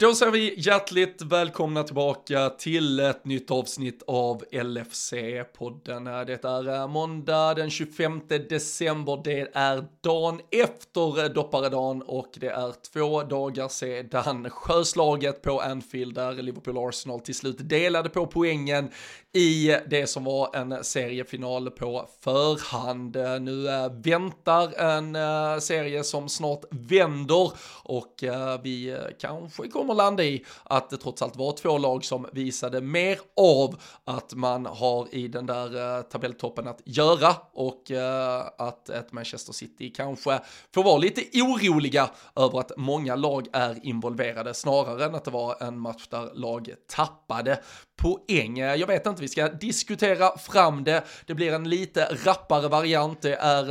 Då säger vi hjärtligt välkomna tillbaka till ett nytt avsnitt av LFC-podden. Äh, det är äh, måndag den 25 december, det är dagen efter äh, dopparedagen och det är två dagar sedan sjöslaget på Anfield där Liverpool Arsenal till slut delade på poängen i det som var en seriefinal på förhand. Nu eh, väntar en eh, serie som snart vänder och eh, vi kanske kommer landa i att det trots allt var två lag som visade mer av att man har i den där tabelltoppen att göra och att ett Manchester City kanske får vara lite oroliga över att många lag är involverade snarare än att det var en match där lag tappade poäng. Eh, jag vet inte, vi ska diskutera fram det. Det blir en lite rappare variant. Det är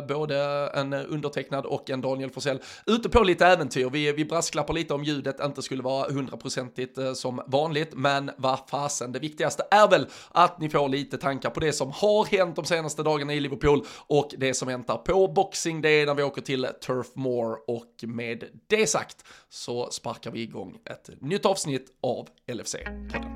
uh, både en undertecknad och en Daniel Forsell ute på lite äventyr. Vi, vi brasklappar lite om ljudet inte skulle vara hundraprocentigt uh, som vanligt, men vad fasen, det viktigaste är väl att ni får lite tankar på det som har hänt de senaste dagarna i Liverpool och det som väntar på Boxing Day när vi åker till Turf Moor och med det sagt så sparkar vi igång ett nytt avsnitt av LFC-podden.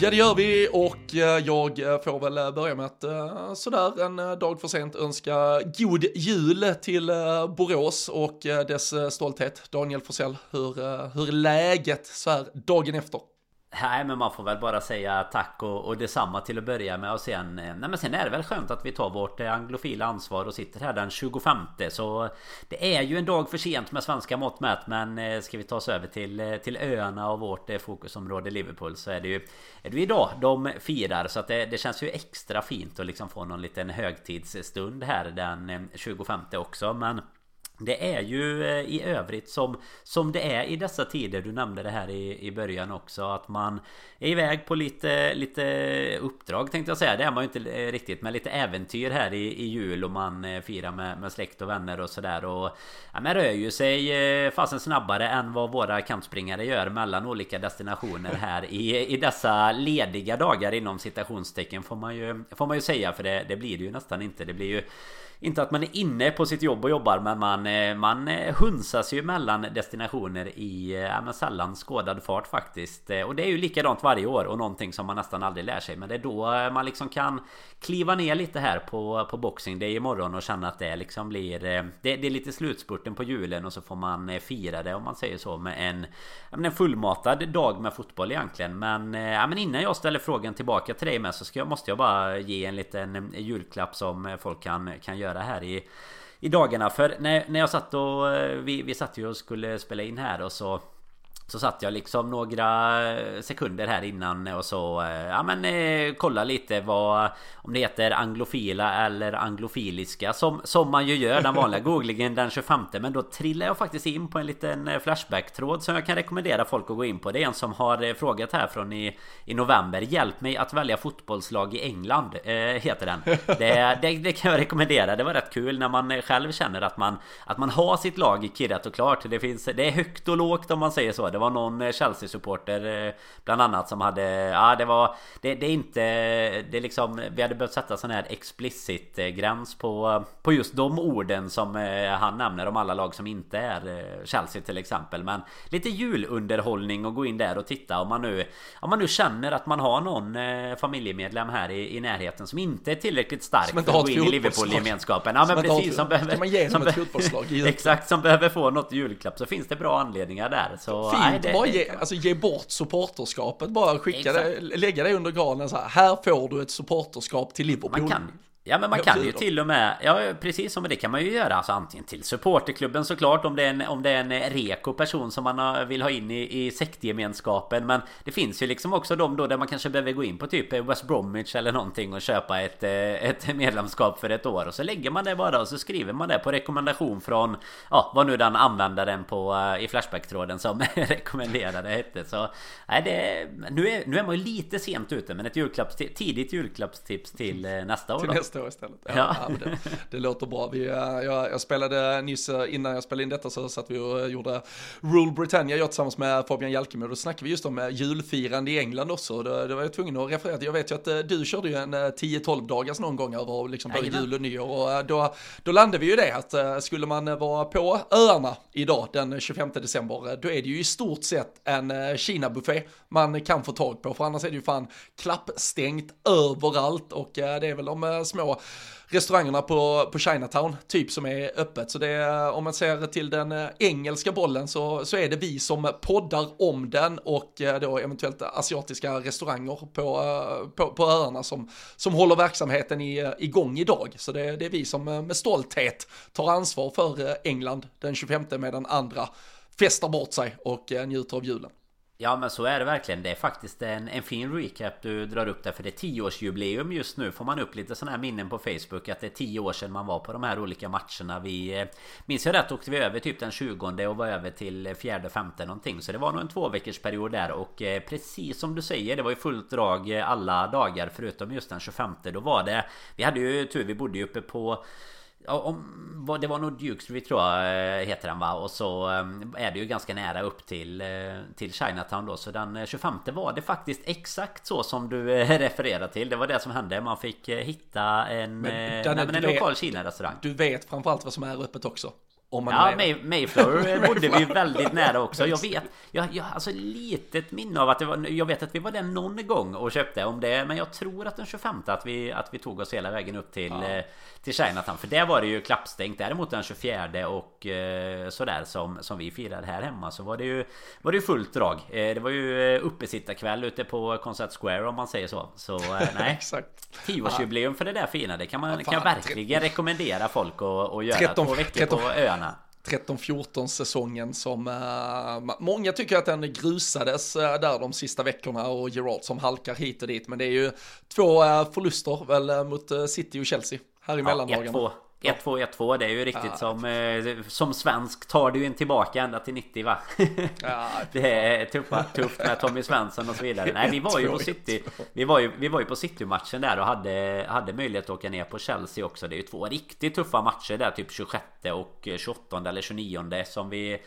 Ja det gör vi och eh, jag eh, får väl eh, börja med att sådär en dag för sent önska god jul till Borås och dess stolthet. Daniel Forsell, hur, hur är läget så här dagen efter? Nej men man får väl bara säga tack och, och detsamma till att börja med. Och sen eh, Nej men sen är det väl skönt att vi tar vårt eh, anglofila ansvar och sitter här den 25 Så Det är ju en dag för sent med svenska mått mätt Men eh, ska vi ta oss över till, till öarna och vårt fokusområde Liverpool Så är det ju Är det ju idag de firar. Så att det, det känns ju extra fint att liksom få någon liten högtidsstund här den 25 också. Men det är ju eh, i övrigt som, som det är i dessa tider. Du nämnde det här i, i början också Att man är iväg på lite, lite uppdrag tänkte jag säga. Det är man ju inte eh, riktigt Men lite äventyr här i, i jul Och man eh, firar med, med släkt och vänner och sådär. Och ja, man rör ju sig fasen snabbare än vad våra kampspringare gör Mellan olika destinationer här i, i dessa lediga dagar inom citationstecken Får man ju, får man ju säga. För det, det blir det ju nästan inte. Det blir ju inte att man är inne på sitt jobb och jobbar men man, eh, man eh, hunsas ju mellan destinationer i eh, ja, men sällan skådad fart faktiskt. Och det är ju likadant varje år och någonting som man nästan aldrig lär sig. Men det är då man liksom kan kliva ner lite här på, på Boxing Day imorgon och känna att det liksom blir... Det, det är lite slutspurten på julen och så får man fira det om man säger så med en, en fullmatad dag med fotboll egentligen. Men, ja, men innan jag ställer frågan tillbaka till dig med så ska måste jag bara ge en liten julklapp som folk kan, kan göra göra här i i dagarna. För när, när jag satt och eh, vi, vi satt ju och skulle spela in här och så så satt jag liksom några sekunder här innan och så eh, Ja men eh, kolla lite vad Om det heter anglofila eller anglofiliska som, som man ju gör den vanliga googlingen den 25 Men då trillar jag faktiskt in på en liten eh, Flashback-tråd som jag kan rekommendera folk att gå in på. Det är en som har frågat här från i, i november Hjälp mig att välja fotbollslag i England eh, Heter den. Det, det, det, kan jag rekommendera. Det var rätt kul när man själv känner att man Att man har sitt lag kirrat och klart. Det finns Det är högt och lågt om man säger så det var någon eh, Chelsea-supporter eh, Bland annat som hade Ja det var Det, det är inte Det är liksom Vi hade behövt sätta sån här explicit eh, gräns på På just de orden som han nämner om alla lag som inte är Chelsea till exempel. Men Lite julunderhållning och gå in där och titta om man nu Om man nu känner att man har någon familjemedlem här i, i närheten som inte är tillräckligt stark för att gå in i Liverpool-gemenskapen. Ja men precis som behöver, Kan man ge dem ett fotbollslag Exakt som behöver få något julklapp så finns det bra anledningar där. Så, Fint nej, det, bara ge, alltså, ge bort supporterskapet, bara skicka det, lägga det under granen så här. Här får du ett supporterskap till Liverpool. Man kan, Ja men man kan ju till och med Ja precis som det kan man ju göra Alltså antingen till supporterklubben såklart Om det är en, om det är en reko person som man vill ha in i, i sektgemenskapen Men det finns ju liksom också de då där man kanske behöver gå in på typ West Bromwich eller någonting Och köpa ett, eh, ett medlemskap för ett år Och så lägger man det bara och så skriver man det på rekommendation från Ja vad nu den användaren på eh, i Flashback-tråden som rekommenderade hette Så Nej det Nu är, nu är man ju lite sent ute Men ett julklapps, tidigt julklappstips till eh, nästa år då. Stå istället. Ja, ja. ja det, det, låter bra. Vi, jag, jag, spelade nyss, innan jag spelade in detta så satt vi och gjorde Rule Britannia, jag tillsammans med Fabian Jalkemo. Då snackade vi just om julfirande i England också. Då, då var jag tvungen att referera till, jag vet ju att du körde ju en 10-12 dagars någon gång över liksom både jul och nyår. Och då, då landade vi ju det att skulle man vara på öarna idag den 25 december, då är det ju i stort sett en Kina-buffé man kan få tag på. För annars är det ju fan klappstängt överallt och eh, det är väl de eh, små restaurangerna på, på Chinatown typ som är öppet. Så det om man ser till den eh, engelska bollen så, så är det vi som poddar om den och eh, då eventuellt asiatiska restauranger på, eh, på, på öarna som, som håller verksamheten i, igång idag. Så det, det är vi som med stolthet tar ansvar för England den 25 medan andra festar bort sig och njuter av julen. Ja men så är det verkligen. Det är faktiskt en, en fin recap du drar upp där. För det är tioårsjubileum just nu. Får man upp lite sådana här minnen på Facebook. Att det är tio år sedan man var på de här olika matcherna. Vi, eh, minns jag rätt åkte vi över typ den 20 och var över till fjärde, femte någonting. Så det var nog en två veckors period där. Och eh, precis som du säger. Det var ju fullt drag eh, alla dagar. Förutom just den 25. Då var det... Vi hade ju tur. Vi bodde ju uppe på om, det var nog Duke Street tror jag eh, heter den va? Och så eh, är det ju ganska nära upp till, eh, till Chinatown då. Så den 25 var det faktiskt exakt så som du refererar till. Det var det som hände. Man fick hitta en, men, nej, men en lokal Kina-restaurang. Du vet framförallt vad som är öppet också om man ja, May, Mayflower bodde vi väldigt nära också. Jag vet, jag, jag alltså litet minne av att det var, jag vet att vi var där någon gång och köpte om det. Men jag tror att den 25 att vi, att vi tog oss hela vägen upp till, ja. eh, till Chinatown. För där var det ju klappstängt. Däremot den 24 och eh, sådär som, som vi firade här hemma så var det ju, var det ju fullt drag. Eh, det var ju uppesittarkväll ute på Concert Square om man säger så. Så nej. Exakt. Tioårsjubileum för det där fina. Det kan man ja, kan verkligen rekommendera folk att, att göra. 13, två veckor 13, på öarna. 13-14 säsongen som uh, många tycker att den grusades uh, där de sista veckorna och Gerard som halkar hit och dit. Men det är ju två uh, förluster väl mot City och Chelsea här i ja, mellandagarna. 1-2, 1-2 det är ju riktigt ja. som eh, Som svensk tar du en tillbaka ända till 90 va? Ja, det är tuffa, tufft med Tommy Svensson och så vidare. Nej vi var ju på City. Vi var ju, vi var ju på City-matchen där och hade, hade möjlighet att åka ner på Chelsea också. Det är ju två riktigt tuffa matcher där Typ 26 och 28 eller 29 som vi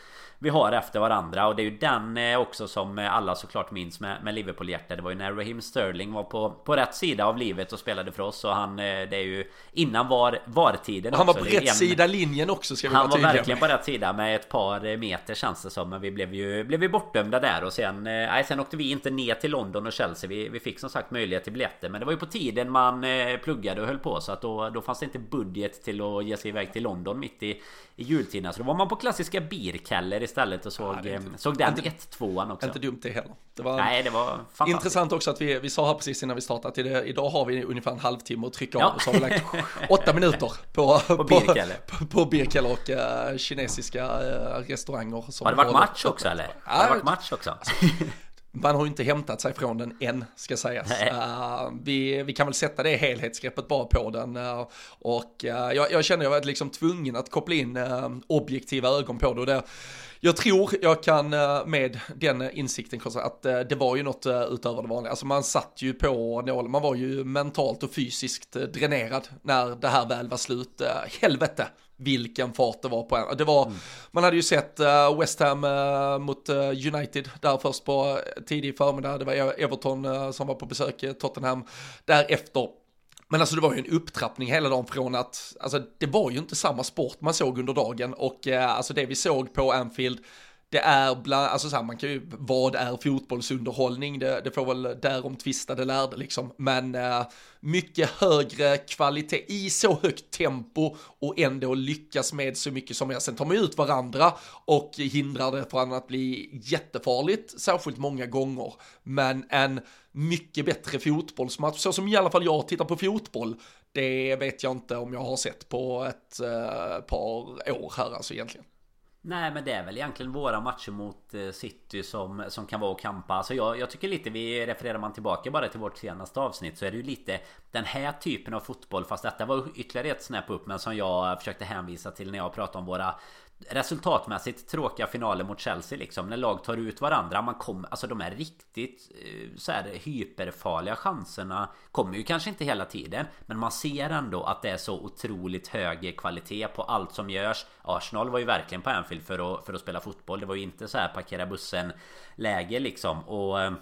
vi har efter varandra. Och det är ju den eh, också som alla såklart minns med, med Liverpool-hjärta Det var ju när Raheem Sterling var på, på rätt sida av livet och spelade för oss. Och han eh, Det är ju innan var, VAR-tiden Han var på rätt en, sida linjen också ska vi Han var verkligen på rätt sida med ett par meter känns det som. Men vi blev ju, blev ju bortdömda där. Och sen eh, Nej sen åkte vi inte ner till London och Chelsea. Vi, vi fick som sagt möjlighet till biljetter. Men det var ju på tiden man pluggade och höll på. Så att då, då fanns det inte budget till att ge sig iväg till London mitt i, i jultiden. Så då var man på klassiska Bierkeller istället och såg, ja, inte, såg den 1-2an också. Inte dumt det heller. Det var, Nej, det var Intressant också att vi, vi sa här precis innan vi startade det, idag har vi ungefär en halvtimme att trycka ja. av och så har vi lagt åtta minuter på, på, Birkelle. på, på Birkelle och uh, kinesiska uh, restauranger. Som har det varit match också eller? Har det varit match också? Alltså, man har ju inte hämtat sig från den än, ska sägas. Uh, vi, vi kan väl sätta det helhetsgreppet bara på den. Uh, och uh, jag, jag känner jag var liksom tvungen att koppla in objektiva ögon på det. Och det jag tror jag kan med den insikten att det var ju något utöver det vanliga. Alltså man satt ju på nålen, man var ju mentalt och fysiskt dränerad när det här väl var slut. Helvete vilken fart det var på en. Det var, mm. Man hade ju sett West Ham mot United där först på tidig förmiddag. Det var Everton som var på besök, Tottenham därefter. Men alltså det var ju en upptrappning hela dagen från att, alltså det var ju inte samma sport man såg under dagen och eh, alltså det vi såg på Anfield det är bland, alltså så här, man kan ju, vad är fotbollsunderhållning? Det, det får väl därom tvistade lärde liksom, men eh, mycket högre kvalitet i så högt tempo och ändå lyckas med så mycket som jag. Sen tar man ut varandra och hindrar det från att bli jättefarligt, särskilt många gånger, men en mycket bättre fotbollsmatch, så som i alla fall jag tittar på fotboll, det vet jag inte om jag har sett på ett eh, par år här alltså egentligen. Nej men det är väl egentligen våra matcher mot eh, City som, som kan vara och kampa. Alltså jag, jag tycker lite, vi refererar man tillbaka bara till vårt senaste avsnitt så är det ju lite den här typen av fotboll. Fast detta var ytterligare ett snäpp upp men som jag försökte hänvisa till när jag pratade om våra resultatmässigt tråkiga finaler mot Chelsea liksom När lag tar ut varandra Man kommer, alltså de är riktigt eh, så här hyperfarliga. Chanserna Kommer ju kanske inte hela tiden Men man ser ändå att det är så otroligt hög kvalitet på allt som görs. Arsenal var ju verkligen på Anfield för att, för att spela fotboll. Det var ju inte så här parkera bussen läge liksom. Och eh,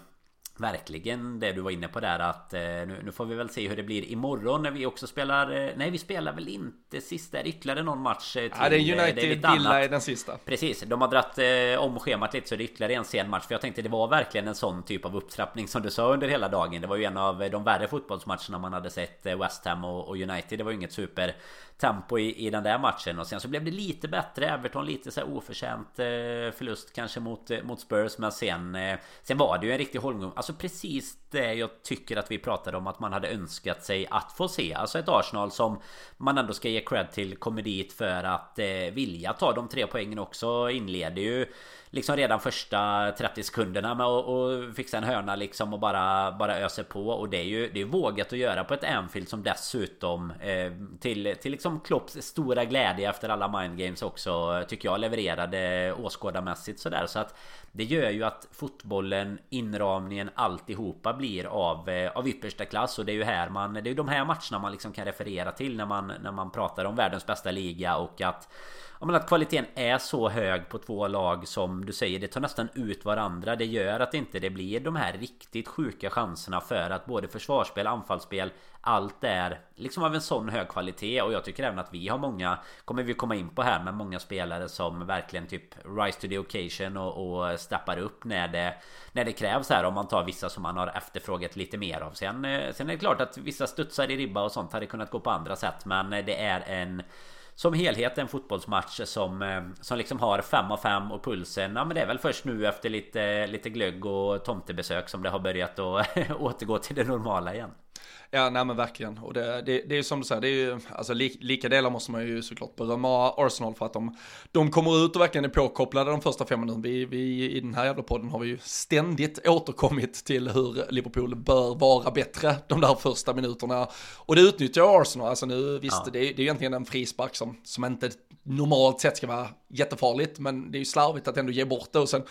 Verkligen det du var inne på där att eh, nu, nu, får vi väl se hur det blir imorgon när vi också spelar eh, Nej vi spelar väl inte sist där ytterligare någon match till, Ja det är United det Villa i den sista. Precis De har dratt eh, om schemat lite så det är ytterligare en sen match För jag tänkte det var verkligen en sån typ av upptrappning som du sa under hela dagen. Det var ju en av de värre fotbollsmatcherna man hade sett West Ham och, och United. Det var ju inget super tempo i, i den där matchen. Och sen så blev det lite bättre Everton lite så här oförtjänt eh, förlust kanske mot, eh, mot Spurs men sen eh, Sen var det ju en riktig holmgång Alltså Alltså precis det jag tycker att vi pratade om att man hade önskat sig att få se. Alltså ett Arsenal som man ändå ska ge cred till kommer dit för att eh, vilja ta de tre poängen också inleder ju liksom redan första 30 sekunderna med att och fixa en hörna liksom och bara, bara öser på. Och det är ju det är vågat att göra på ett Anfield som dessutom eh, till, till liksom Klopps stora glädje efter alla mind games också tycker jag levererade åskådarmässigt sådär. Så att det gör ju att fotbollen, inramningen, alltihopa blir av, eh, av yppersta klass och det är ju här man, det är ju de här matcherna man liksom kan referera till när man, när man pratar om världens bästa liga och att men att kvaliteten är så hög på två lag som du säger Det tar nästan ut varandra. Det gör att inte det blir de här riktigt sjuka chanserna för att både försvarsspel, anfallsspel Allt är liksom av en sån hög kvalitet. Och jag tycker även att vi har många Kommer vi komma in på här med många spelare som verkligen typ Rise to the occasion och, och steppar upp när det När det krävs här. Om man tar vissa som man har efterfrågat lite mer av. Sen, eh, sen är det klart att vissa studsar i ribba och sånt hade kunnat gå på andra sätt men eh, det är en som helhet en fotbollsmatch som, eh, som liksom har 5 av 5 och pulsen. Ja men det är väl först nu efter lite, lite glögg och tomtebesök som det har börjat att återgå till det normala igen. Ja, nej men verkligen. Och det, det, det är ju som du säger, det är ju, alltså li, lika delar måste man ju såklart berömma Arsenal för att de, de kommer ut och verkligen är påkopplade de första fem minuterna. Vi, vi, I den här jävla podden har vi ju ständigt återkommit till hur Liverpool bör vara bättre de där första minuterna. Och det utnyttjar Arsenal, alltså nu visst, ja. det, det är egentligen en frispark som, som inte normalt sett ska vara jättefarligt, men det är ju slarvigt att ändå ge bort det och sen,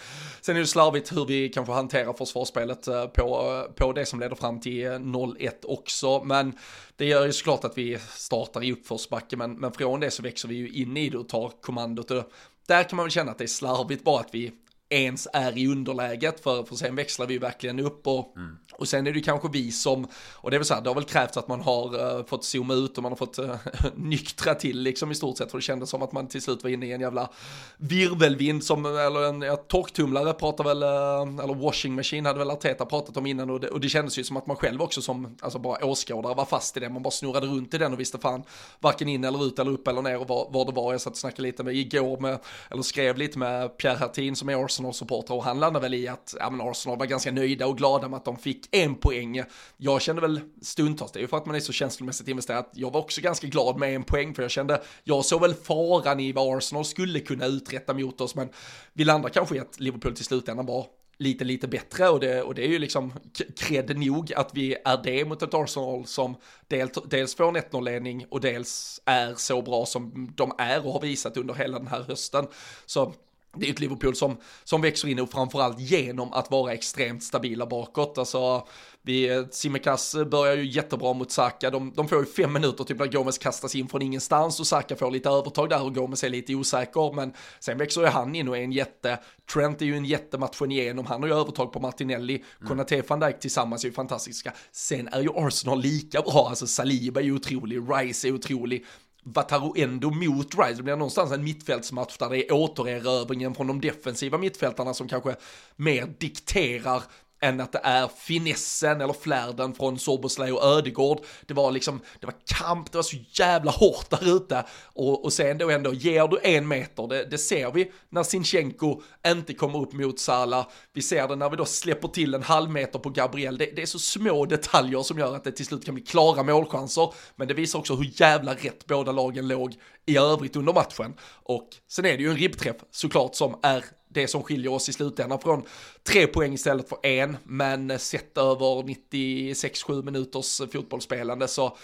sen är det slarvigt hur vi kanske hanterar försvarsspelet eh, på, på det som leder fram till 0-1 också, men det gör ju såklart att vi startar i uppförsbacke, men, men från det så växer vi ju in i det och tar kommandot och där kan man väl känna att det är slarvigt bara att vi ens är i underläget för, för sen växlar vi ju verkligen upp och, mm och sen är det ju kanske vi som, och det är väl så här, det har väl krävts att man har uh, fått zooma ut och man har fått uh, nyktra till liksom i stort sett för det kändes som att man till slut var inne i en jävla virvelvind som, eller en ja, torktumlare pratar väl, uh, eller washing machine hade väl Arteta pratat om innan och det, och det kändes ju som att man själv också som, alltså bara åskådare var fast i det, man bara snurrade runt i den och visste fan varken in eller ut eller upp eller ner och var, var det var. Jag satt och snackade lite med igår med, eller skrev lite med Pierre Hertin som är Arsenal-supporter och han landade väl i att ja, men Arsenal var ganska nöjda och glada med att de fick en poäng. Jag kände väl stundtals, det är ju för att man är så känslomässigt investerad, jag var också ganska glad med en poäng för jag kände, jag såg väl faran i vad Arsenal skulle kunna uträtta mot oss, men vi landar kanske i att Liverpool till slutändan var lite, lite bättre och det, och det är ju liksom cred nog att vi är det mot ett Arsenal som del, dels får en 1-0-ledning och dels är så bra som de är och har visat under hela den här hösten. Så det är ett Liverpool som, som växer in och framförallt genom att vara extremt stabila bakåt. Alltså, vi, Simicas börjar ju jättebra mot Saka, de, de får ju fem minuter typ när Gomes kastas in från ingenstans och Saka får lite övertag där och Gomes är lite osäker, men sen växer ju han in och är en jätte, Trent är ju en jättematchen igenom, han har ju övertag på Martinelli, mm. Konate van Dijk tillsammans är ju fantastiska. Sen är ju Arsenal lika bra, alltså Saliba är ju otrolig, Rice är otrolig, Wataru ändå mot Rice. Det blir någonstans en mittfältsmatch där det är återerövringen från de defensiva mittfältarna som kanske mer dikterar än att det är finessen eller flärden från Soboslaj och Ödegård. Det var liksom, det var kamp, det var så jävla hårt där ute. Och, och sen då ändå, ger du en meter, det, det ser vi när Sinchenko inte kommer upp mot Sala. Vi ser det när vi då släpper till en halv meter på Gabriel. Det, det är så små detaljer som gör att det till slut kan bli klara målchanser. Men det visar också hur jävla rätt båda lagen låg i övrigt under matchen. Och sen är det ju en ribbträff såklart som är det som skiljer oss i slutändan från tre poäng istället för en, men sett över 96-7 minuters fotbollsspelande så,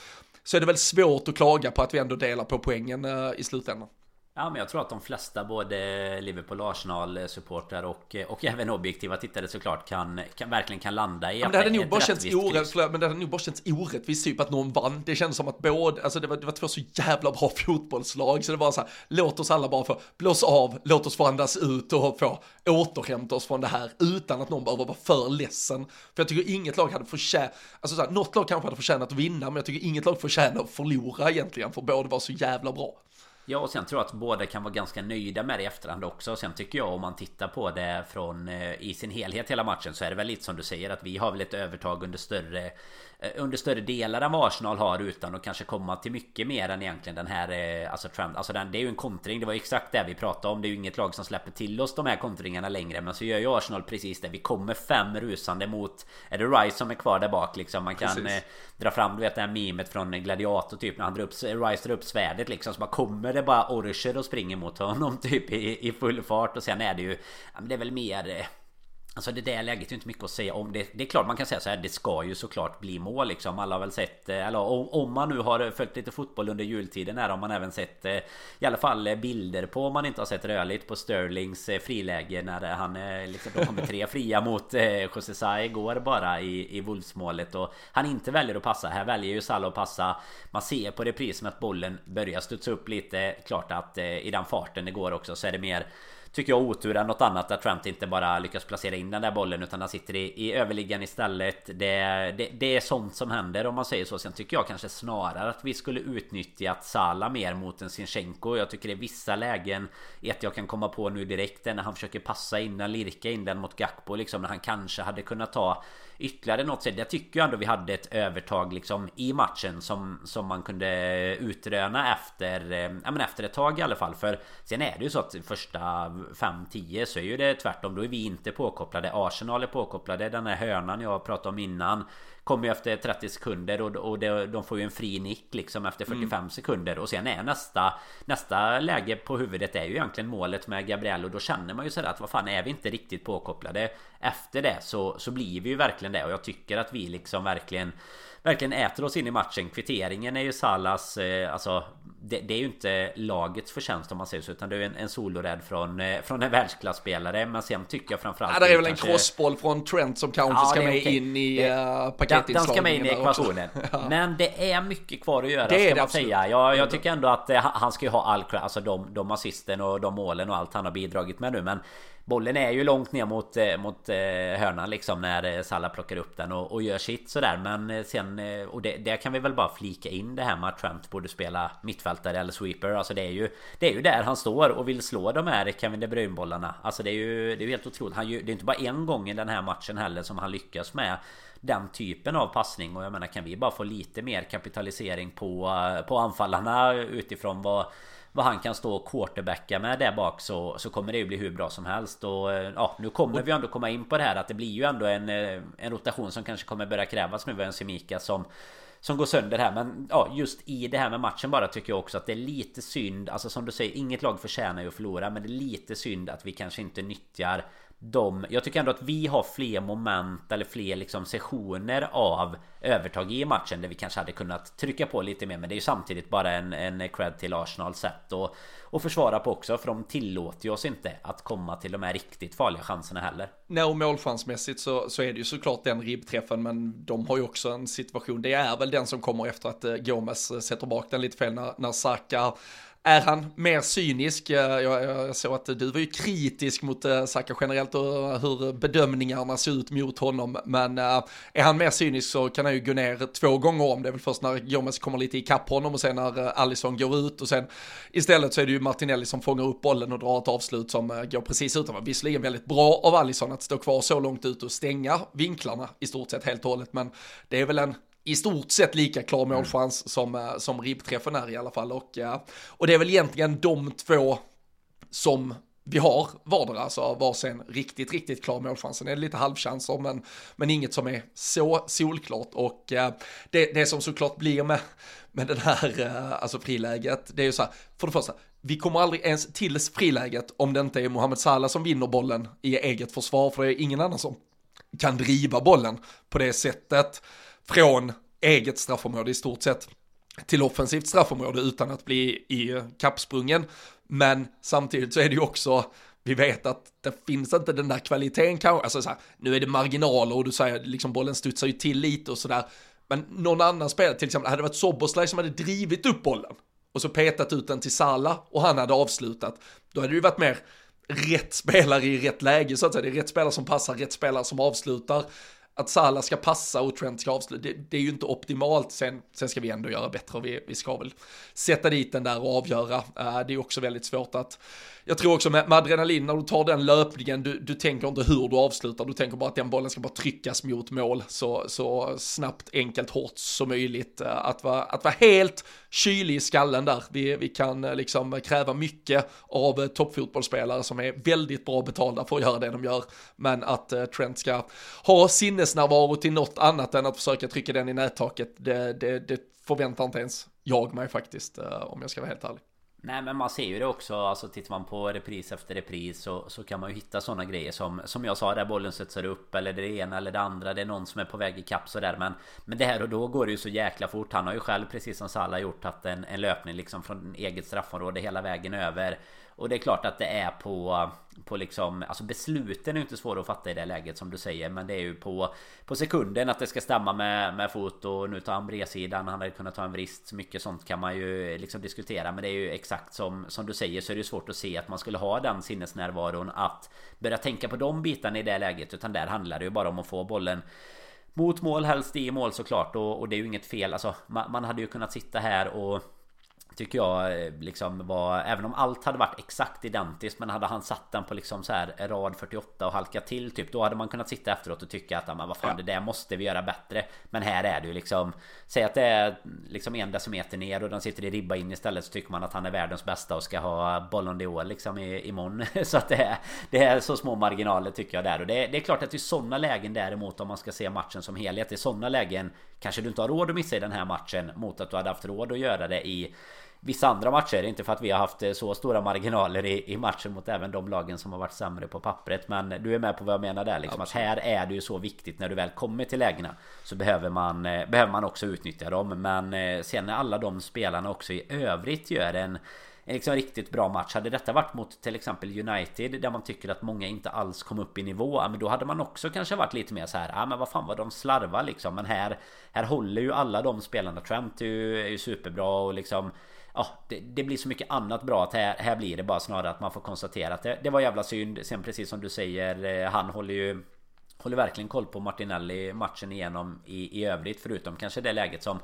så är det väl svårt att klaga på att vi ändå delar på poängen eh, i slutändan. Ja men jag tror att de flesta både Liverpool och Arsenal supportrar och, och även objektiva tittare såklart kan, kan verkligen kan landa i ja, men det hade nog bara känts orättvist Men det hade nog bara känts orättvist typ att någon vann. Det kändes som att både, alltså det var, det var två så jävla bra fotbollslag Så det var så här, låt oss alla bara få blåsa av Låt oss få andas ut och få återhämta oss från det här Utan att någon behöver vara för ledsen. För jag tycker inget lag hade förtjänat Alltså så här, något lag kanske hade förtjänat att vinna Men jag tycker inget lag förtjänar att förlora egentligen För båda var så jävla bra Ja och sen tror jag att båda kan vara ganska nöjda med det i efterhand också. Sen tycker jag om man tittar på det från eh, i sin helhet hela matchen så är det väl lite som du säger att vi har väl ett övertag under större Eh, under större delar än vad Arsenal har utan att kanske komma till mycket mer än egentligen den här eh, Alltså Trump, alltså den, det är ju en kontring. Det var exakt det vi pratade om. Det är ju inget lag som släpper till oss de här kontringarna längre Men så gör ju Arsenal precis det. Vi kommer fem rusande mot Är det Rice som är kvar där bak liksom? Man kan eh, dra fram du vet det här memet från Gladiator typ När han drar upp, Rice drar upp svärdet liksom Så bara kommer det bara Orcher och springer mot honom typ i, i full fart. Och sen är det ju Det är väl mer eh, Alltså det där läget är inte mycket att säga om. Det, det är klart man kan säga så här. Det ska ju såklart bli mål liksom. Alla har väl sett. Eh, eller om, om man nu har följt lite fotboll under jultiden här har man även sett. Eh, I alla fall eh, bilder på om man inte har sett rörligt på Sterlings friläge. När han liksom, då kommer tre fria mot José Sa igår bara i, i Wolfsmålet. Och han inte väljer att passa. Här väljer ju Salah att passa. Man ser på reprisen att bollen börjar studsa upp lite. Klart att i den farten det går också så är det mer Tycker jag otur än något annat att Trent inte bara lyckas placera in den där bollen utan han sitter i, i överliggan istället. Det, det, det är sånt som händer om man säger så. Sen tycker jag kanske snarare att vi skulle utnyttjat Sala mer mot en Sinchenko. Jag tycker det är vissa lägen ett jag kan komma på nu direkt är när han försöker passa in den, lirka in den mot Gakpo liksom när han kanske hade kunnat ta ytterligare något sätt. Jag tycker ju ändå vi hade ett övertag liksom i matchen som, som man kunde utröna efter, eh, ja, men efter ett tag i alla fall. För sen är det ju så att första 5-10 så är ju det tvärtom. Då är vi inte påkopplade. Arsenal är påkopplade. Den här hörnan jag pratade om innan Kommer ju efter 30 sekunder och, och det, de får ju en fri nick liksom efter 45 mm. sekunder. Och sen är nästa Nästa läge på huvudet är ju egentligen målet med Gabriel och då känner man ju sådär att vad fan är vi inte riktigt påkopplade? Efter det så, så blir vi ju verkligen det. Och jag tycker att vi liksom verkligen verkligen äter oss in i matchen. Kvitteringen är ju Salas, eh, alltså det, det, är ju inte lagets förtjänst om man säger så utan det är en, en solorädd från, eh, från en världsklasspelare men sen tycker jag framförallt Ja det är väl kanske... en crossboll från Trent som kanske ja, ska med okay. in i eh, paketinslagningen Den ska med in i ekvationen ja. Men det är mycket kvar att göra det ska man absolut. säga jag, jag tycker ändå att han ska ju ha all Alltså de, de assisten och de målen och allt han har bidragit med nu men Bollen är ju långt ner mot, eh, mot eh, hörnan liksom när eh, Salla plockar upp den och, och gör sitt sådär. Men sen Och det, det, kan vi väl bara flika in det här med att Trent borde spela mittfältare eller sweeper. Alltså det är ju Det är ju där han står och vill slå de här Kevin De Bruyne bollarna Alltså det är ju Det är ju helt otroligt. Han, Det är inte bara en gång i den här matchen heller som han lyckas med den typen av passning. Och jag menar kan vi bara få lite mer kapitalisering på, på anfallarna utifrån vad vad han kan stå och quarterbacka med där bak så, så kommer det ju bli hur bra som helst. Och eh, ja nu kommer vi ändå komma in på det här att det blir ju ändå en, eh, en rotation som kanske kommer börja krävas nu. En Semika som som går sönder här. Men ja just i det här med matchen bara tycker jag också att det är lite synd. Alltså som du säger inget lag förtjänar ju att förlora men det är lite synd att vi kanske inte nyttjar de, jag tycker ändå att vi har fler moment eller fler liksom sessioner av övertag i matchen där vi kanske hade kunnat trycka på lite mer men det är ju samtidigt bara en, en cred till Arsenal sätt och, och försvara på också för de tillåter ju oss inte att komma till de här riktigt farliga chanserna heller. Nej och målchansmässigt så, så är det ju såklart den ribbträffen men de har ju också en situation, det är väl den som kommer efter att eh, Gomes eh, sätter bak den lite fel när, när Saka är han mer cynisk? Jag, jag såg att du var ju kritisk mot uh, Saka generellt och hur bedömningarna ser ut mot honom. Men eh, är han mer cynisk så kan han ju gå ner två gånger om. Det är väl först när Gomes kommer lite ikapp honom och sen när uh, Alisson går ut och sen istället så är det ju Martinelli som fångar upp bollen och drar ett avslut som går precis utan. Visserligen väldigt bra av Alisson att stå kvar så långt ut och stänga vinklarna i stort sett helt och hållet. Men det är väl en i stort sett lika klar mm. målchans som, eh, som ribbträffen är i alla fall. Och, eh, och det är väl egentligen de två som vi har vardera, alltså varsin riktigt, riktigt klar målchans. Sen är det lite halvchanser, men, men inget som är så solklart. Och eh, det, det som såklart blir med, med den här, alltså friläget, det är ju så här, för det första, vi kommer aldrig ens till friläget om det inte är Mohamed Salah som vinner bollen i eget försvar, för det är ingen annan som kan driva bollen på det sättet från eget straffområde i stort sett till offensivt straffområde utan att bli i kappsprungen. Men samtidigt så är det ju också, vi vet att det finns inte den där kvaliteten kanske, alltså så här, nu är det marginaler och du säger liksom bollen studsar ju till lite och sådär. Men någon annan spelare, till exempel, hade det varit Soboslaj som hade drivit upp bollen och så petat ut den till Sala och han hade avslutat, då hade det ju varit mer rätt spelare i rätt läge så att säga. Det är rätt spelare som passar, rätt spelare som avslutar att Salah ska passa och Trent ska avsluta, det, det, är ju inte optimalt. Sen, sen ska vi ändå göra bättre och vi, vi ska väl sätta dit den där och avgöra. Uh, det är också väldigt svårt att jag tror också med, med adrenalin, när du tar den löpningen, du, du tänker inte hur du avslutar, du tänker bara att den bollen ska bara tryckas mot mål så, så snabbt, enkelt, hårt som möjligt. Eh, att vara, att vara helt kylig i skallen där. Vi, vi kan eh, liksom kräva mycket av eh, toppfotbollsspelare som är väldigt bra betalda för att göra det de gör. Men att Trent ska ha sinnesnärvaro till något annat än att försöka trycka den i nättaket, det, det, det förväntar inte ens jag mig faktiskt, om jag ska vara helt ärlig. Nej men man ser ju det också. Alltså tittar man på repris efter repris så, så kan man ju hitta sådana grejer som Som jag sa där bollen studsar upp Eller det ena eller det andra. Det är någon som är på väg i kapp sådär. Men Men det här och då går det ju så jäkla fort. Han har ju själv precis som Salah gjort Haft en, en löpning liksom från eget straffområde hela vägen över och det är klart att det är på På liksom Alltså besluten är ju inte svåra att fatta i det läget som du säger Men det är ju på På sekunden att det ska stämma med, med fot och nu tar han bredsidan Han hade kunnat ta en vrist Mycket sånt kan man ju liksom diskutera. Men det är ju exakt som Som du säger så är det svårt att se att man skulle ha den sinnesnärvaron Att Börja tänka på de bitarna i det läget Utan där handlar det ju bara om att få bollen Mot mål, helst i mål såklart och, och det är ju inget fel. Alltså man, man hade ju kunnat sitta här och Tycker jag eh, liksom var Även om allt hade varit exakt identiskt Men hade han satt den på liksom så här Rad 48 och halkat till typ Då hade man kunnat sitta efteråt och tycka att men vad fan det där måste vi göra bättre. Men här är det ju liksom Säg att det är liksom en decimeter ner och den sitter i ribba in istället Så tycker man att han är världens bästa och ska ha Ballon d'Or liksom i, imorgon. Så att det är Det är så små marginaler tycker jag där. Och det, det är klart att i sådana lägen däremot Om man ska se matchen som helhet I sådana lägen Kanske du inte har råd att missa i den här matchen Mot att du hade haft råd att göra det i vissa andra matcher. Inte för att vi har haft eh, så stora marginaler i, i matchen mot även de lagen som har varit sämre på pappret. Men du är med på vad jag menar där. Liksom, att här är det ju så viktigt när du väl kommer till lägena. Så behöver man, eh, behöver man också utnyttja dem. Men eh, sen när alla de spelarna också i övrigt gör en en liksom riktigt bra match. Hade detta varit mot till exempel United där man tycker att många inte alls kom upp i nivå. Men då hade man också kanske varit lite mer så här. Ja men vad fan vad de slarvar liksom. Men här Här håller ju alla de spelarna. Trent är ju, är ju superbra och liksom ja, det, det, blir så mycket annat bra att här, här blir det bara snarare att man får konstatera att det, det var jävla synd. Sen precis som du säger, eh, han håller ju Håller verkligen koll på Martinelli matchen igenom i, i övrigt förutom kanske det läget som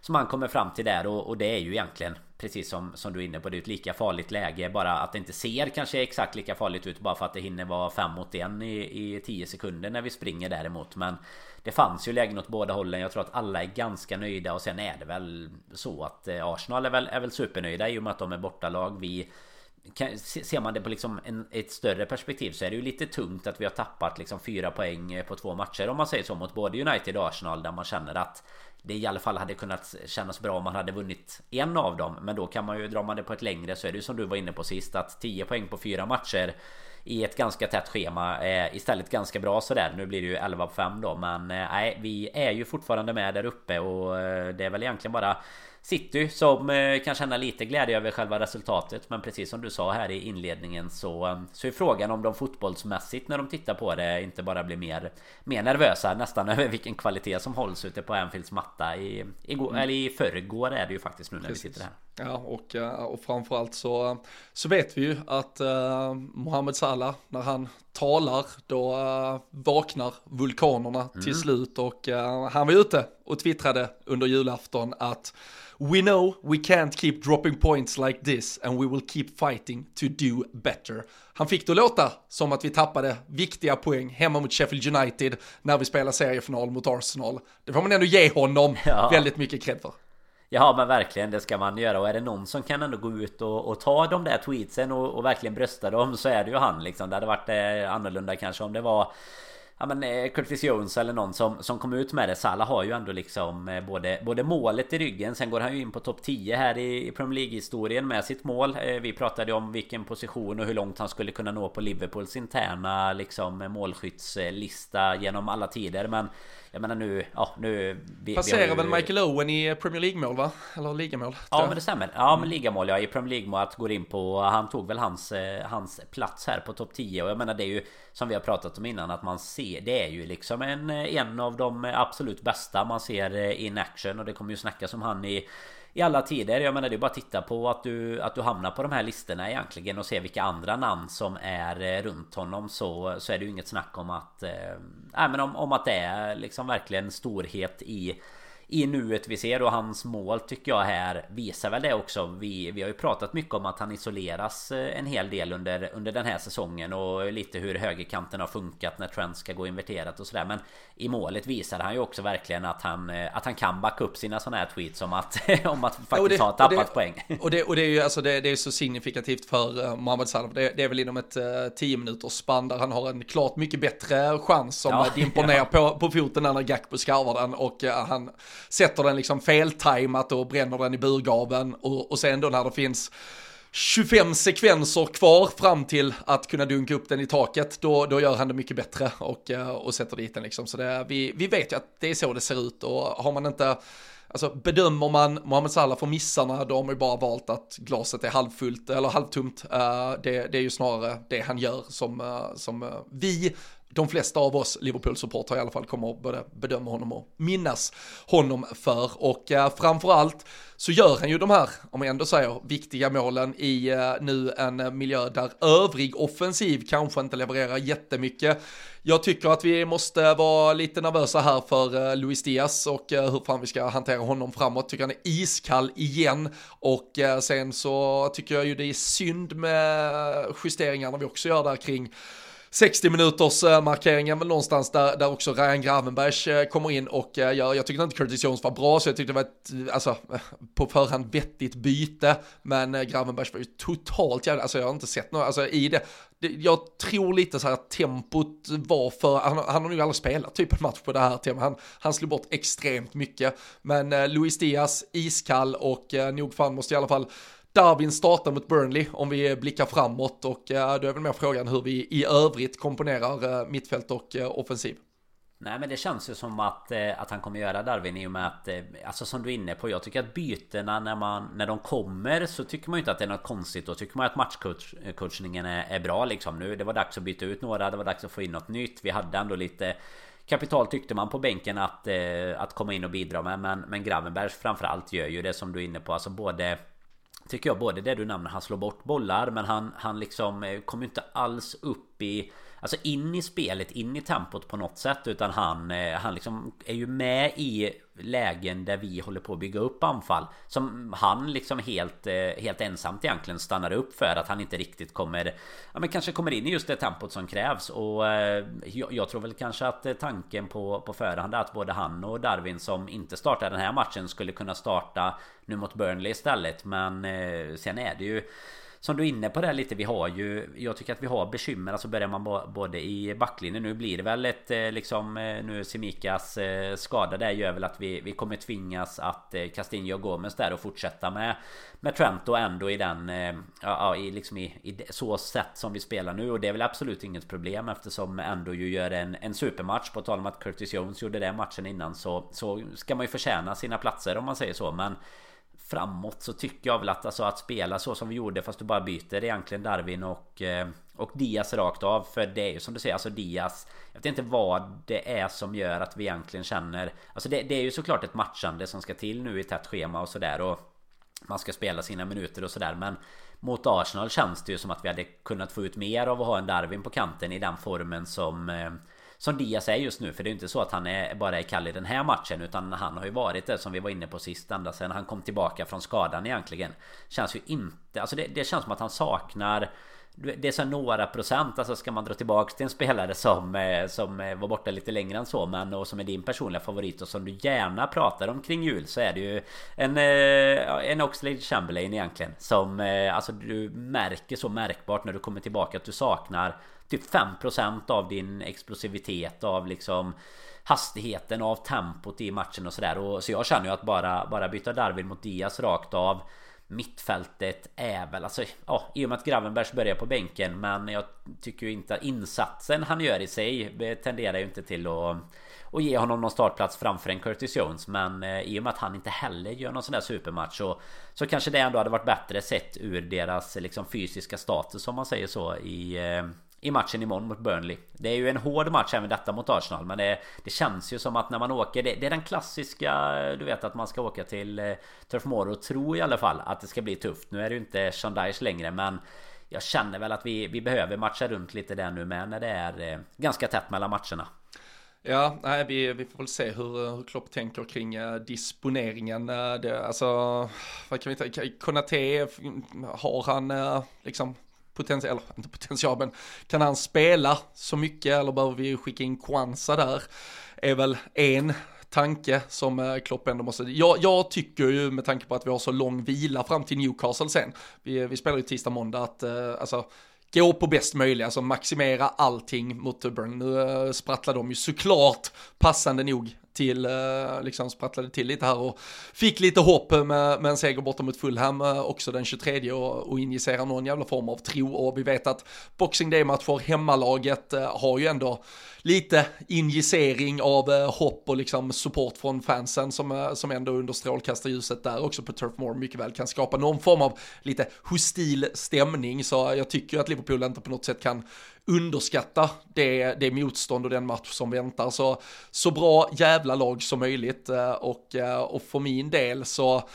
Som han kommer fram till där. Och, och det är ju egentligen Precis som, som du är inne på, det är ett lika farligt läge. Bara att det inte ser kanske exakt lika farligt ut Bara för att det hinner vara fem mot en i, i 10 sekunder när vi springer däremot. Men det fanns ju lägen åt båda hållen. Jag tror att alla är ganska nöjda och sen är det väl så att eh, Arsenal är väl, är väl supernöjda i och med att de är bortalag. Vi Ser man det på liksom en, ett större perspektiv så är det ju lite tungt att vi har tappat liksom fyra poäng eh, på två matcher om man säger så mot både United och Arsenal där man känner att det i alla fall hade kunnat kännas bra om man hade vunnit en av dem. Men då kan man ju, dra man det på ett längre så är det ju som du var inne på sist att 10 poäng på fyra matcher i ett ganska tätt schema är istället ganska bra sådär. Nu blir det ju 11 på 5 då men eh, nej vi är ju fortfarande med där uppe och eh, det är väl egentligen bara City som eh, kan känna lite glädje över själva resultatet Men precis som du sa här i inledningen så Så är frågan om de fotbollsmässigt när de tittar på det inte bara blir mer Mer nervösa nästan över vilken kvalitet som hålls ute på Anfields matta i, igår, mm. eller i förrgår är det ju faktiskt nu när precis. vi sitter här Ja och, och framförallt så, så vet vi ju att uh, Mohamed Salah när han talar då uh, vaknar vulkanerna mm. till slut och uh, han var ute och twittrade under julafton att We know we can't keep dropping points like this and we will keep fighting to do better. Han fick det låta som att vi tappade viktiga poäng hemma mot Sheffield United när vi spelar seriefinal mot Arsenal. Det får man ändå ge honom ja. väldigt mycket cred för. Ja men verkligen det ska man göra. Och är det någon som kan ändå gå ut och, och ta de där tweetsen och, och, verkligen brösta dem så är det ju han liksom. Det hade varit eh, annorlunda kanske om det var Ja men eh, Curtis Jones eller någon som, som kom ut med det. Salah har ju ändå liksom eh, både, både målet i ryggen Sen går han ju in på topp 10 här i, i Premier League-historien med sitt mål. Eh, vi pratade om vilken position och hur långt han skulle kunna nå på Liverpools interna liksom målskyttslista genom alla tider men jag menar nu, ja nu... Vi, Passerar ju... väl Michael Owen i Premier League-mål va? Eller ligamål? Ja men det stämmer. Ja men ligamål ja, i Premier League-mål att går in på... Han tog väl hans, eh, hans plats här på topp 10 och jag menar det är ju som vi har pratat om innan att man ser Det är ju liksom en, en av de absolut bästa man ser eh, in action och det kommer ju snackas om han i i alla tider. Jag menar det är bara att titta på att du, att du hamnar på de här listorna egentligen och se vilka andra namn som är eh, runt honom så, så är det ju inget snack om att... Eh, men om, om att det är liksom verkligen storhet i i nuet vi ser och hans mål tycker jag här visar väl det också. Vi, vi har ju pratat mycket om att han isoleras eh, en hel del under, under den här säsongen och lite hur högerkanten har funkat när Trent ska gå inverterat och sådär. Men i målet visade han ju också verkligen att han, eh, att han kan backa upp sina sådana här tweets om att, om att faktiskt det, ha tappat det, poäng. Och det, och det är ju alltså det, det är så signifikativt för uh, Mohamed Salah. Det, det, är väl inom ett uh, 10 minuters spann där han har en klart mycket bättre chans som ja, dimper ner på, på foten när Gakpo skarvar den och han sätter den liksom feltajmat och bränner den i burgaven och, och sen då när det finns 25 sekvenser kvar fram till att kunna dunka upp den i taket, då, då gör han det mycket bättre och, eh, och sätter dit den liksom. Så det, vi, vi vet ju att det är så det ser ut och har man inte Alltså bedömer man Mohamed Salah för missarna, då har man ju bara valt att glaset är halvfullt eller halvtomt. Uh, det, det, är ju snarare det han gör som, uh, som uh, vi de flesta av oss Liverpool-supportrar i alla fall kommer att både bedöma honom och minnas honom för. Och eh, framförallt så gör han ju de här, om jag ändå säger, viktiga målen i eh, nu en miljö där övrig offensiv kanske inte levererar jättemycket. Jag tycker att vi måste vara lite nervösa här för eh, Luis Diaz och eh, hur fan vi ska hantera honom framåt. Tycker han är iskall igen och eh, sen så tycker jag ju det är synd med eh, justeringarna vi också gör där kring 60 minuters eh, markeringen väl någonstans där, där också Ryan Gravenbergs eh, kommer in och eh, jag, jag tyckte inte Curtis Jones var bra så jag tyckte det var ett, alltså på förhand vettigt byte men Gravenbergs var ju totalt jävla, alltså jag har inte sett något, alltså i det, jag tror lite så här att tempot var för, han, han har nog aldrig spelat typ en match på det här temat, han, han slog bort extremt mycket men eh, Luis Diaz iskall och eh, nog fan måste i alla fall Darwin startar mot Burnley om vi blickar framåt. Och eh, då är väl mer frågan hur vi i övrigt komponerar eh, mittfält och eh, offensiv. Nej men det känns ju som att, att han kommer göra Darwin i och med att Alltså som du är inne på Jag tycker att bytena när man När de kommer så tycker man ju inte att det är något konstigt. Då tycker man att matchcoachningen är, är bra liksom. Nu Det var dags att byta ut några Det var dags att få in något nytt. Vi hade ändå lite Kapital tyckte man på bänken att, att komma in och bidra med. Men, men Gravenberg framförallt gör ju det som du är inne på. Alltså både Tycker jag både det du nämner, han slår bort bollar men han, han liksom eh, kommer inte alls upp i Alltså in i spelet, in i tempot på något sätt Utan han, eh, han liksom är ju med i lägen där vi håller på att bygga upp anfall Som han liksom helt, eh, helt ensamt egentligen stannar upp för att han inte riktigt kommer Ja men kanske kommer in i just det tempot som krävs. Och eh, jag, jag tror väl kanske att tanken på, på förhand är att både han och Darwin som inte startar den här matchen skulle kunna starta nu mot Burnley istället. Men sen är det ju som du är inne på det lite Vi har ju Jag tycker att vi har bekymmer. Alltså börjar man både i backlinjen Nu blir det väl ett eh, liksom eh, Nu Semikas eh, skada där gör väl att vi, vi kommer tvingas att Castinho och Gomes där och fortsätta med Med Trent och ändå i den Ja, i liksom i, i så sätt som vi spelar nu. Och det är väl absolut inget problem Eftersom ändå ju gör en, en supermatch. På tal om att Curtis Jones gjorde det matchen innan Så, så ska man ju förtjäna sina platser om man säger så. Men framåt så tycker jag väl att alltså att spela så som vi gjorde fast du bara byter egentligen Darwin och eh, och Diaz rakt av. För det är ju som du säger alltså Diaz Jag vet inte vad det är som gör att vi egentligen känner Alltså det, det är ju såklart ett matchande som ska till nu i tätt schema och sådär och Man ska spela sina minuter och sådär men Mot Arsenal känns det ju som att vi hade kunnat få ut mer av att ha en Darwin på kanten i den formen som eh, som Diaz är just nu. För det är ju inte så att han är, bara är kall i den här matchen. Utan han har ju varit det som vi var inne på sist. Ända sedan han kom tillbaka från skadan egentligen. Känns ju inte... Alltså det, det känns som att han saknar... det är så några procent, alltså ska man dra tillbaks till en spelare som, eh, som eh, var borta lite längre än så men och som är din personliga favorit och som du gärna pratar om kring jul så är det ju en, eh, en Oxlade Chamberlain egentligen som alltså du märker så märkbart när du kommer tillbaka att du saknar typ 5% av din explosivitet av liksom hastigheten av tempot i matchen och sådär. Så jag känner ju att bara, bara byta Darwin mot Diaz rakt av Mittfältet är väl alltså ja, I och med att Gravenbergs börjar på bänken Men jag tycker ju inte att insatsen han gör i sig Tenderar ju inte till att och ge honom någon startplats framför en Curtis Jones Men eh, i och med att han inte heller gör någon sån där supermatch så, så kanske det ändå hade varit bättre sett ur deras liksom fysiska status om man säger så i, eh, i matchen imorgon mot Burnley. Det är ju en hård match även detta mot Arsenal men det, det känns ju som att när man åker det, det, är den klassiska Du vet att man ska åka till eh, Turf Moor och tro i alla fall att det ska bli tufft. Nu är det ju inte Sean längre men Jag känner väl att vi, vi behöver matcha runt lite där nu med när det är eh, ganska tätt mellan matcherna. Ja, nej, vi, vi får väl se hur, eh, hur Klopp tänker kring äh, disponeringen. Äh, det, alltså, vad kan vi ta, Konate, har han äh, liksom potential, eller inte potential, men kan han spela så mycket eller behöver vi skicka in Kwanza där? Är väl en tanke som eh, Klopp ändå måste, jag, jag, tycker ju med tanke på att vi har så lång vila fram till Newcastle sen, vi, vi spelar ju tisdag måndag, att uh, alltså gå på bäst möjliga, alltså maximera allting mot Burn. Nu uh, sprattlar de ju såklart passande nog till, eh, liksom sprattlade till lite här och fick lite hopp med, med en seger borta mot Fulham eh, också den 23 och, och injicerar någon jävla form av tro och vi vet att Boxing Day-matcher, hemmalaget eh, har ju ändå lite injicering av hopp och liksom support från fansen som, som ändå under strålkastarljuset där också på Turf Moor mycket väl kan skapa någon form av lite hostil stämning. Så jag tycker att Liverpool inte på något sätt kan underskatta det, det motstånd och den match som väntar. Så, så bra jävla lag som möjligt eh, och, eh, och för min del så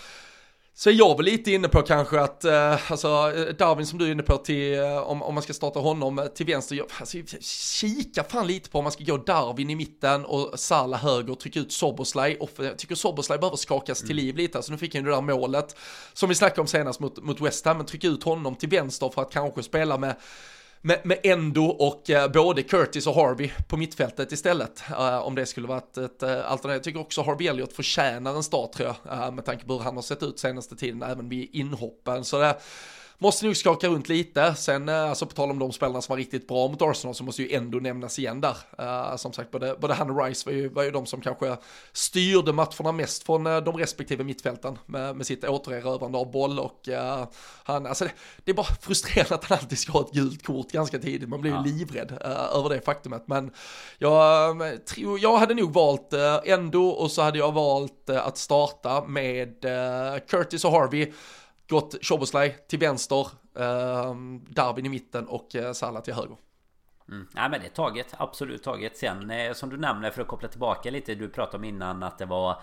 så är jag väl lite inne på kanske att, eh, alltså Darwin som du är inne på till, eh, om, om man ska starta honom till vänster, jag, alltså, kika fan lite på om man ska gå Darwin i mitten och Salah höger och trycka ut Soboslaj. Och jag tycker Soboslaj behöver skakas mm. till liv lite, alltså nu fick han ju det där målet som vi snackade om senast mot, mot West Ham, men trycka ut honom till vänster för att kanske spela med med, med Endo och eh, både Curtis och Harvey på mittfältet istället. Eh, om det skulle vara ett, ett eh, alternativ. Jag tycker också Harvey Elliot förtjänar en start tror jag, eh, med tanke på hur han har sett ut senaste tiden, även vid inhoppen. Så det, Måste nog skaka runt lite. Sen, eh, alltså på tal om de spelarna som var riktigt bra mot Arsenal så måste ju ändå nämnas igen där. Uh, som sagt, både, både han och Rice var ju, var ju de som kanske styrde matcherna mest från uh, de respektive mittfälten med, med sitt återerövrande av boll och uh, han, alltså det, det, är bara frustrerande att han alltid ska ha ett gult kort ganska tidigt. Man blir ju ja. livrädd över det faktumet. Men jag tror, jag hade nog valt ändå och så hade jag valt att starta med Curtis och Harvey gått Shoboslaj till vänster, eh, Darwin i mitten och eh, Salah till höger. Mm. Nej men det är taget, absolut taget. Sen eh, som du nämner för att koppla tillbaka lite, du pratade om innan att det var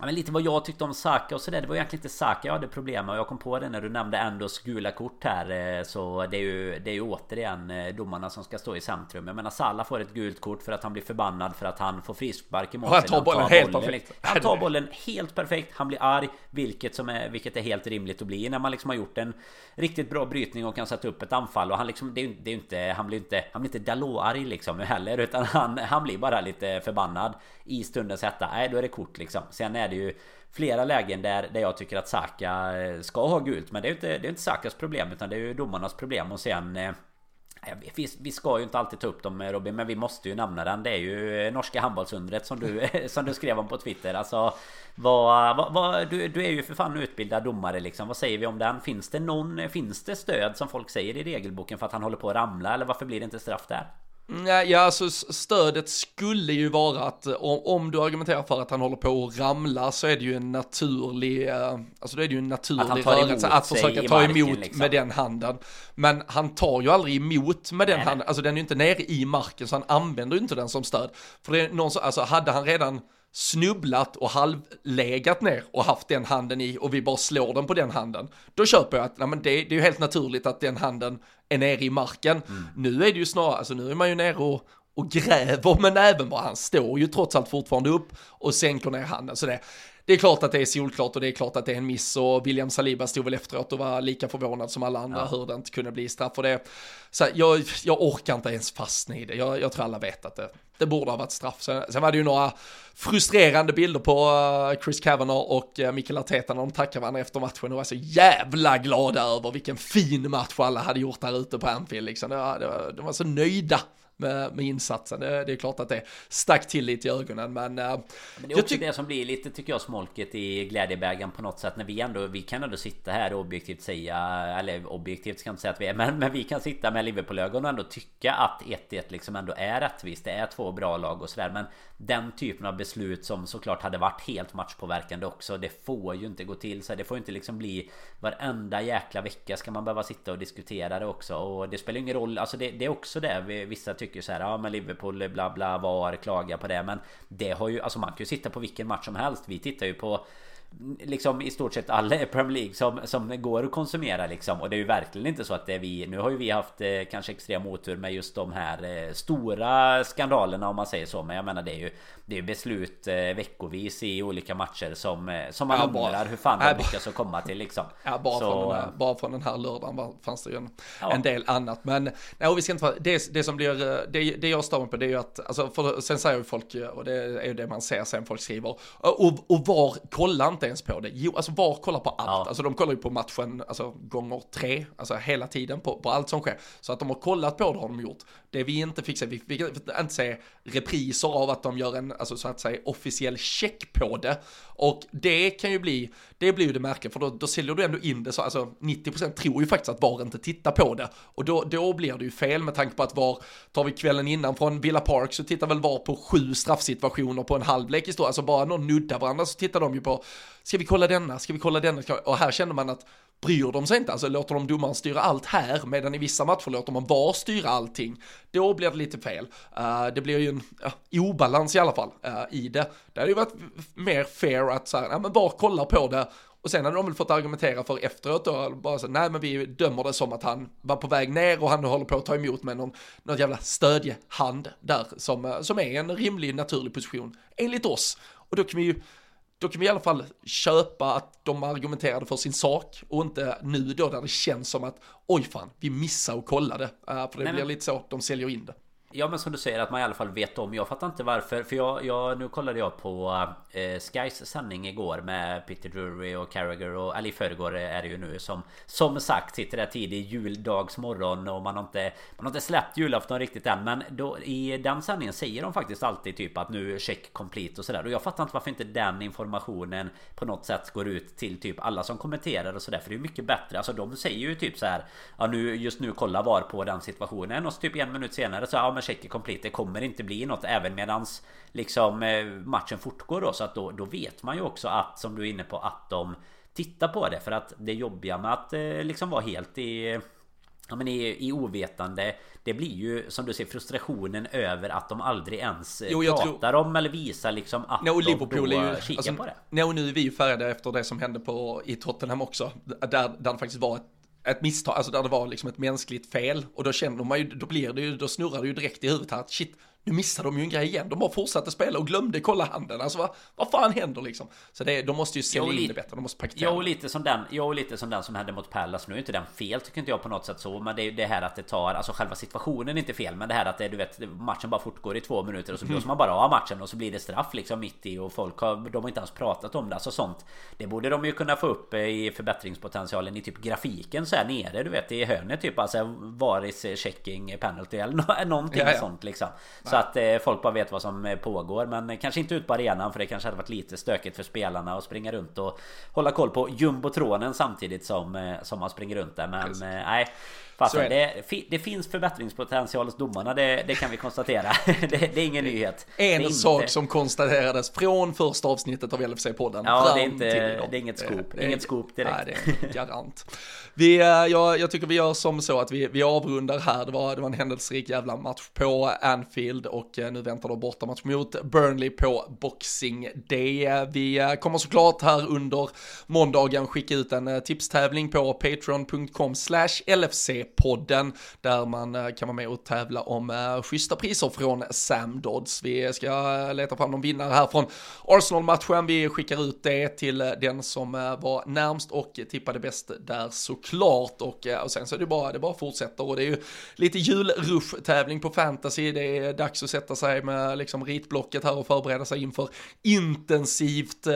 Ja, men lite vad jag tyckte om Saka och sådär. Det var egentligen inte Saka jag hade problem med. Och jag kom på det när du nämnde Endos gula kort här. Eh, så det är ju, det är ju återigen eh, domarna som ska stå i centrum. Jag menar Salah får ett gult kort för att han blir förbannad för att han får frispark i mål. Han tar bollen helt perfekt. Han tar bollen helt perfekt. Han blir arg. Vilket, som är, vilket är helt rimligt att bli när man liksom har gjort en riktigt bra brytning och kan sätta upp ett anfall. Och han liksom, det är, det är inte, han blir inte, han blir inte Dalot-arg liksom heller. Utan han, han blir bara lite förbannad i stundens hetta. Nej, då är det kort liksom. Sen är det ju flera lägen där, där jag tycker att Saka eh, ska ha gult. Men det är ju inte, det är inte Sakas problem utan det är ju domarnas problem. Och sen... Eh, vi, vi ska ju inte alltid ta upp dem eh, Robin men vi måste ju nämna den. Det är ju norska handbollsundret som du, som du skrev om på Twitter. Alltså vad, vad, vad, du, du är ju för fan utbildad domare liksom. Vad säger vi om den? Finns det någon, finns det stöd som folk säger i regelboken för att han håller på att ramla? Eller varför blir det inte straff där? Ja, alltså stödet skulle ju vara att om, om, du argumenterar för att han håller på att ramla så är det ju en naturlig, uh, alltså det är det ju en naturlig rörelse att försöka ta marken, emot liksom. med den handen. Men han tar ju aldrig emot med den nej, handen, alltså den är ju inte nere i marken så han använder ju inte den som stöd. För det är någon som, alltså hade han redan snubblat och halvlegat ner och haft den handen i och vi bara slår den på den handen. Då köper jag att nej, men det, det är ju helt naturligt att den handen är nere i marken. Mm. Nu är det ju snarare, alltså nu är man ju nere och, och gräver med näven bara, han står ju trots allt fortfarande upp och sänker ner handen. Så det, det är klart att det är solklart och det är klart att det är en miss och William Saliba stod väl efteråt och var lika förvånad som alla andra ja. hur det inte kunde bli straff och det. Så jag, jag orkar inte ens fastna i det. Jag, jag tror alla vet att det, det borde ha varit straff. Sen, sen var det ju några frustrerande bilder på uh, Chris Kavanagh och uh, Mikael Arteta när de tackade varandra efter matchen och var så jävla glada över vilken fin match alla hade gjort där ute på Anfield. Liksom. Det var, det var, de var så nöjda med, med insatsen. Det, det, är klart att det stack till lite i ögonen men... Uh, men det är också det som blir lite tycker jag smolket i glädjebägaren på något sätt när vi ändå, vi kan ändå sitta här och objektivt säga, eller objektivt ska jag inte säga att vi är, men, men vi kan sitta med Liverpool-ögon och ändå tycka att 1-1 liksom ändå är rättvist. Det är två bra lag och sådär men den typen av beslut som såklart hade varit helt matchpåverkande också. Det får ju inte gå till så. Det får inte liksom bli varenda jäkla vecka ska man behöva sitta och diskutera det också. Och det spelar ingen roll. Alltså det, det är också det. Vissa tycker så här. Ja men Liverpool bla bla var klaga på det. Men det har ju alltså man kan ju sitta på vilken match som helst. Vi tittar ju på liksom i stort sett alla i Premier League som, som går att konsumera liksom. Och det är ju verkligen inte så att det är vi. Nu har ju vi haft eh, kanske extrem otur med just de här eh, stora skandalerna om man säger så. Men jag menar det är ju det är beslut eh, veckovis i olika matcher som, eh, som man ja, undrar hur fan de lyckas att komma till liksom. Ja, bara, så, från den här, bara från den här lördagen var, fanns det ju en, ja. en del annat. Men nej, vi ska inte det, det som blir, eh, det, det jag står på det är ju att, alltså, för, sen säger ju folk, och det är ju det man ser sen folk skriver, och, och var kollar inte ens på det? Jo, alltså var kollar på allt. Ja. Alltså de kollar ju på matchen, alltså gånger tre, alltså hela tiden på, på allt som sker. Så att de har kollat på det har de gjort. Det vi inte fick se, vi fick inte se repriser av att de gör en alltså så att säga officiell check på det. Och det kan ju bli, det blir ju det märkliga, för då, då säljer du ändå in det så, alltså 90% tror ju faktiskt att VAR inte tittar på det. Och då, då blir det ju fel med tanke på att VAR, tar vi kvällen innan från Villa Park så tittar väl VAR på sju straffsituationer på en halvlek i stort, alltså bara någon nuddar varandra så tittar de ju på, ska vi kolla denna, ska vi kolla denna, och här känner man att bryr de sig inte, alltså låter de domaren styra allt här, medan i vissa matcher låter man VAR styra allting, då blir det lite fel. Uh, det blir ju en uh, obalans i alla fall uh, i det. Det hade ju varit mer fair att säga, ja men VAR kollar på det, och sen hade de väl fått argumentera för efteråt då, bara så, nej men vi dömer det som att han var på väg ner och han håller på att ta emot med någon, någon jävla stödjehand där som, eh, som är en rimlig naturlig position enligt oss. Och då kan vi ju då kan vi i alla fall köpa att de argumenterade för sin sak och inte nu då där det känns som att oj fan, vi missar att kolla det. Uh, för det Nej, blir men... lite så, de säljer in det. Ja men som du säger att man i alla fall vet om. Jag fattar inte varför. För jag, jag nu kollade jag på eh, Skys sändning igår med Peter Drury och Carragher och eller i förrgår är det ju nu som Som sagt sitter där tidig juldagsmorgon och man har inte Man har inte släppt julafton riktigt än men då i den sändningen säger de faktiskt alltid typ att nu check complete och sådär och jag fattar inte varför inte den informationen på något sätt går ut till typ alla som kommenterar och sådär för det är mycket bättre alltså de säger ju typ så här Ja nu just nu kolla var på den situationen och så typ en minut senare så ja men check är complete det kommer inte bli något även medans liksom eh, matchen fortgår då så att då, då vet man ju också att som du är inne på att de tittar på det för att det jobbiga med att eh, liksom vara helt i Ja men i, i ovetande Det blir ju som du säger frustrationen över att de aldrig ens eh, jo, pratar tror... om eller visar liksom att no, de Liverpool då ju, kikar alltså, på det. No, nu är vi ju färgade efter det som hände på, i Tottenham också. Där, där det faktiskt var ett ett misstag, alltså där det var liksom ett mänskligt fel och då känner man ju, då blir det ju, då snurrar det ju direkt i huvudet här att shit, nu missade de ju en grej igen. De bara fortsatte spela och glömde kolla handen. Alltså vad, vad fan händer liksom? Så det, de måste ju sälja in det bättre, de måste paketera. Jo, lite som den, jo, lite som den som hände mot Pallas. Nu är inte den fel tycker inte jag på något sätt så. Men det är det här att det tar, alltså själva situationen är inte fel. Men det här att det, du vet, matchen bara fortgår i två minuter och så blåser mm. man bara av matchen och så blir det straff liksom mitt i och folk har, de har inte ens pratat om det. Alltså sånt. Det borde de ju kunna få upp eh, i förbättringspotentialen i typ grafiken så här nere, du vet i hörnet typ. Alltså varis checking penalty eller någonting ja, ja. sånt liksom. Så att eh, folk bara vet vad som eh, pågår. Men kanske inte ut på arenan för det kanske hade varit lite stökigt för spelarna att springa runt och hålla koll på jumbotronen samtidigt som, eh, som man springer runt där. Men eh, nej. Fasen, det, det, finns förbättringspotential hos domarna, det, det kan vi konstatera. det, det, är ingen nyhet. En inte... sak som konstaterades från första avsnittet av LFC-podden. Ja, det är, inte, det är inget scoop. Det, inget scoop direkt. Nej, det är garant. Vi, jag, jag tycker vi gör som så att vi, vi avrundar här. Det var, det var en händelserik jävla match på Anfield och eh, nu väntar då bortamatch mot Burnley på Boxing Day. Vi eh, kommer såklart här under måndagen skicka ut en eh, tipstävling på patreon.com slash LFC podden där man eh, kan vara med och tävla om eh, schyssta priser från Sam Dodds. Vi ska eh, leta fram någon vinnare här från Arsenal-matchen. Vi skickar ut det till den som var närmst och tippade bäst där såklart. Och, och sen så är det bara, det bara fortsätter och det är ju lite julrush-tävling på fantasy. Det är dags att sätta sig med liksom ritblocket här och förbereda sig inför intensivt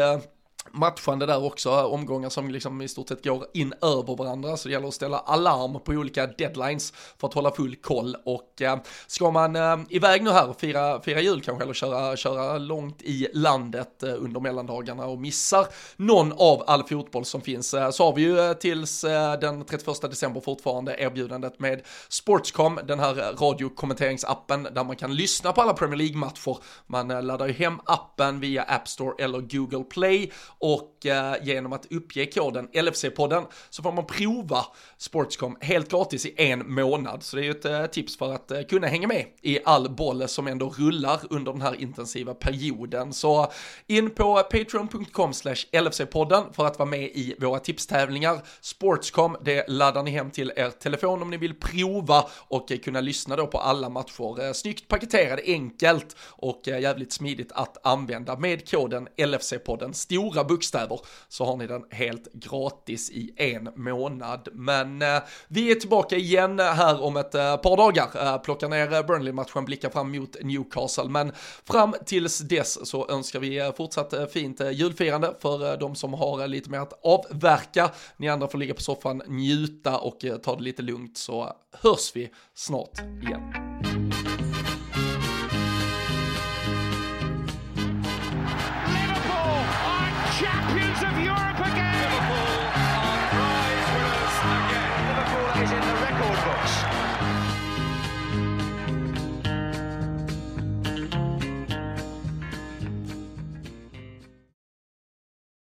matchande där också, omgångar som liksom i stort sett går in över varandra, så det gäller att ställa alarm på olika deadlines för att hålla full koll. Och eh, ska man eh, iväg nu här och fira, fira jul kanske eller köra, köra långt i landet eh, under mellandagarna och missar någon av all fotboll som finns eh, så har vi ju eh, tills eh, den 31 december fortfarande erbjudandet med Sportscom, den här radiokommenteringsappen där man kan lyssna på alla Premier League-matcher. Man eh, laddar ju hem appen via App Store eller Google Play och eh, genom att uppge koden LFC-podden så får man prova Sportscom helt gratis i en månad. Så det är ju ett eh, tips för att eh, kunna hänga med i all boll som ändå rullar under den här intensiva perioden. Så eh, in på patreon.com LFC-podden för att vara med i våra tipstävlingar. Sportscom, det laddar ni hem till er telefon om ni vill prova och eh, kunna lyssna då på alla matcher. Eh, snyggt paketerade, enkelt och jävligt smidigt att använda med koden LFC-podden. Stora bokstäver så har ni den helt gratis i en månad. Men eh, vi är tillbaka igen här om ett eh, par dagar. Eh, plockar ner eh, Burnley-matchen, blickar fram mot Newcastle. Men fram tills dess så önskar vi eh, fortsatt eh, fint eh, julfirande för eh, de som har lite mer att avverka. Ni andra får ligga på soffan, njuta och ta det lite lugnt så hörs vi snart igen.